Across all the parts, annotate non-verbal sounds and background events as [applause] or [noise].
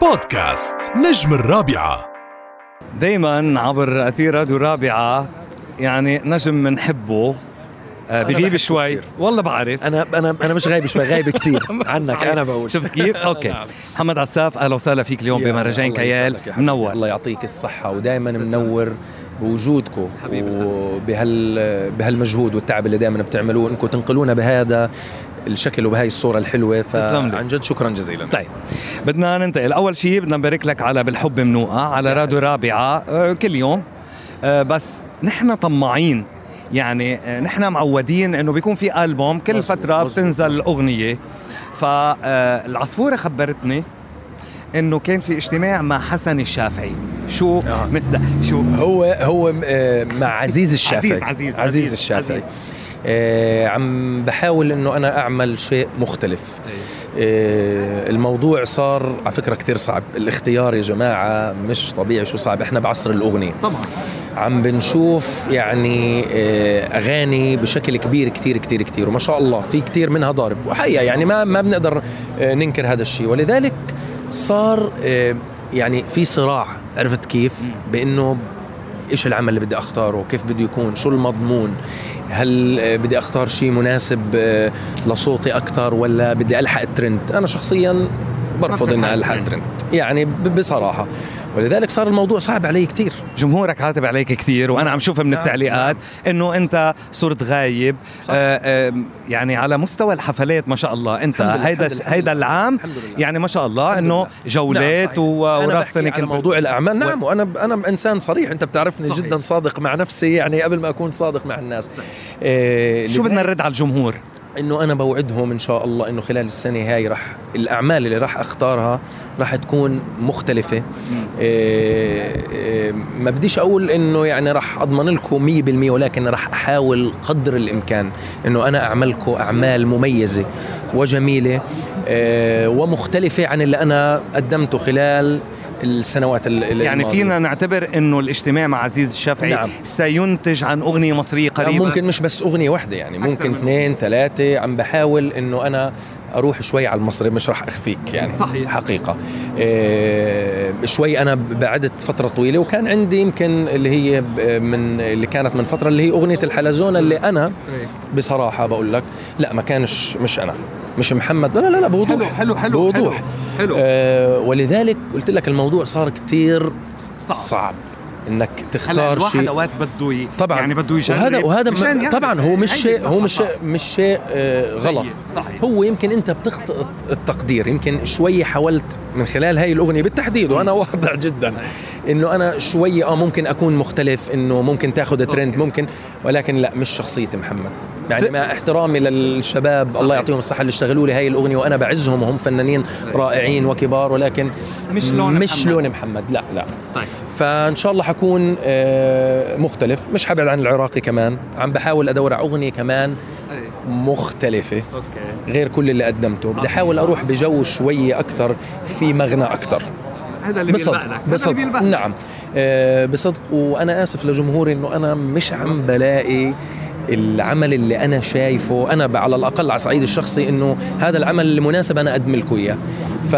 بودكاست نجم الرابعة دايما عبر أثير راديو رابعه يعني نجم بنحبه آه، بغيب شوي كتير. والله بعرف أنا أنا أنا مش غايب شوي غايب كثير [laughs] عنك. أنا بقول شفت كيف؟ [laughs] أوكي نعم. محمد عساف أهلا وسهلا فيك اليوم بمهرجان كيال. منور الله يعطيك الصحة ودائما منور بوجودكم حبيبي. وبهال بهالمجهود والتعب اللي دائما بتعملوه إنكم تنقلونا بهذا الشكل وبهاي الصورة الحلوة تسلم لي. فعن جد شكرا جزيلا. طيب بدنا ننتقل. أول شيء بدنا نبارك لك على بالحب ممنوعة على راديو رابعة آه، كل يوم. آه، بس نحن طماعين. يعني آه، نحن معودين إنه بيكون في ألبوم كل مظبوط، فترة مظبوط، بتنزل مظبوط. أغنية. فالعصفوره خبرتني إنه كان في اجتماع مع حسن الشافعي. شو آه. مصدق شو؟ هو هو مع عزيز الشافعي. عزيز- عزيز- عزيز- عزيز الشافعي. آه، عم بحاول إنه أنا أعمل شيء مختلف. آه، الموضوع صار على فكرة كثير صعب. الاختيار يا جماعة مش طبيعي شو صعب. إحنا بعصر الأغنية. طبعا. عم بنشوف يعني آه، أغاني بشكل كبير كتير كتير كتير وما شاء الله في كتير منها ضارب. وحقيقة يعني ما ما بنقدر آه، ننكر هذا الشيء. ولذلك صار آه، يعني في صراع عرفت كيف؟ بإنه إيش العمل اللي بدي أختاره؟ كيف بده يكون؟ شو المضمون؟ هل آه، بدي أختار شيء مناسب آه، لصوتي أكثر ولا بدي ألحق الترند؟ أنا شخصيا برفض اني الحق. الترند يعني بصراحة ولذلك صار الموضوع صعب علي كتير جمهورك عاتب عليك كثير وأنا عم شوفها من نعم، التعليقات إنه أنت صرت غايب صح. آه آه يعني على مستوى الحفلات ما شاء الله أنت هيدا هيدا. العام الحمد لله. يعني ما شاء الله إنه. جولات نعم، وراس سنه كنت موضوع الأعمال نعم وأنا أنا إنسان صريح أنت بتعرفني صحيح. جدا صادق مع نفسي يعني قبل ما أكون صادق مع الناس إيه شو بدنا نرد على الجمهور إنه أنا بوعدهم إن شاء الله إنه خلال السنة هاي راح الأعمال اللي راح أختارها راح تكون مختلفة. إيه إيه ما بديش أقول إنه يعني راح أضمن لكم 100% ولكن راح أحاول قدر الإمكان إنه أنا أعملكم أعمال مميزة وجميلة إيه ومختلفة عن اللي أنا قدمته خلال السنوات ال- ال- يعني الماضية. فينا نعتبر إنه الاجتماع مع عزيز الشافعي نعم. سينتج عن أغنية مصرية قريبه ممكن مش بس أغنية واحدة يعني ممكن اثنين ثلاثة عم بحاول إنه أنا أروح شوي على المصري مش راح أخفيك يعني صحيح. حقيقة. إيه شوي أنا بعدت فترة طويلة وكان عندي يمكن اللي هي من اللي كانت من فترة اللي هي أغنية الحلزونة اللي أنا بصراحة بقول لك لا ما كانش مش أنا مش محمد لا لا لا بوضوح حلو حلو بوضوح. حلو. آه ولذلك قلت لك الموضوع صار كتير صعب, صعب. إنك تختار الواحد شيء. أوقات بده ي... طبعا. يعني بده يجرب. وهذا وهذا م- يعرف طبعا هو مش شيء هو مش مش شيء آه، غلط. صحيح. هو يمكن أنت بتخطئ التقدير يمكن شوي حاولت من خلال هاي الأغنية بالتحديد وأنا [laughs] واضح جدا إنه أنا شوي آه ممكن أكون مختلف إنه ممكن تأخذ ترند. ممكن ولكن لا مش شخصيتي محمد. يعني مع احترامي للشباب صحيح. الله يعطيهم الصحة اللي اشتغلوا لي هاي الأغنية وأنا بعزهم وهم فنانين رائعين وكبار ولكن مش لون مش محمد. لون محمد لا لا. طيب. فان شاء الله حكون آه، مختلف. مش حبعد عن العراقي كمان. عم بحاول أدور على أغنية كمان مختلفة. أوكي. غير كل اللي قدمته. بدي أحاول أروح بجو شوي أكثر في مغنى أكثر هذا اللي بصدق لك بصدق. نعم. آه، بصدق. وأنا آسف لجمهوري إنه أنا مش عم بلاقي العمل اللي أنا شايفه أنا على الأقل على الصعيد الشخصي إنه هذا العمل المناسب أنا اقدم لكم اياه ف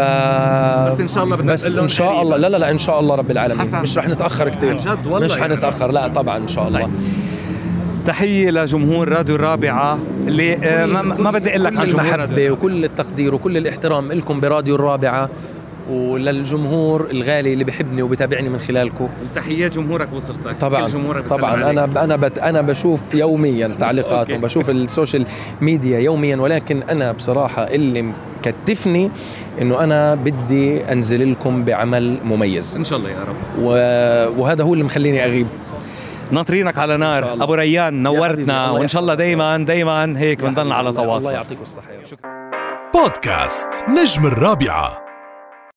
بس إن شاء الله بدنا بس إن شاء قريباً. الله لا لا لا إن شاء الله رب العالمين حسن. مش رح نتأخر كثير مش يعني. حنتاخر لا طبعا إن شاء الله طيب. تحية لجمهور راديو الرابعة اللي آه، ما, ما بدي أقول لك عن جمهور وكل التقدير وكل الاحترام لكم براديو الرابعة وللجمهور الغالي اللي بحبني وبتابعني من خلالكم. تحيات جمهورك وصلتك طبعا كل جمهورك طبعا. عليك. أنا أنا بت أنا بشوف يوميا okay. تعليقاتهم بشوف ال social media يوميا ولكن أنا بصراحة اللي مكتفني إنه أنا بدي أنزل لكم بعمل مميز. إن شاء الله يا رب. و- وهذا هو اللي مخليني أغيب. ناطرينك على نار. أبو ريان نورتنا. وإن شاء الله يحفظك. دايما دايما هيك بنضلنا على تواصل. الله يعطيكم الصحة يا رب. بودكاست نجم الرابعة.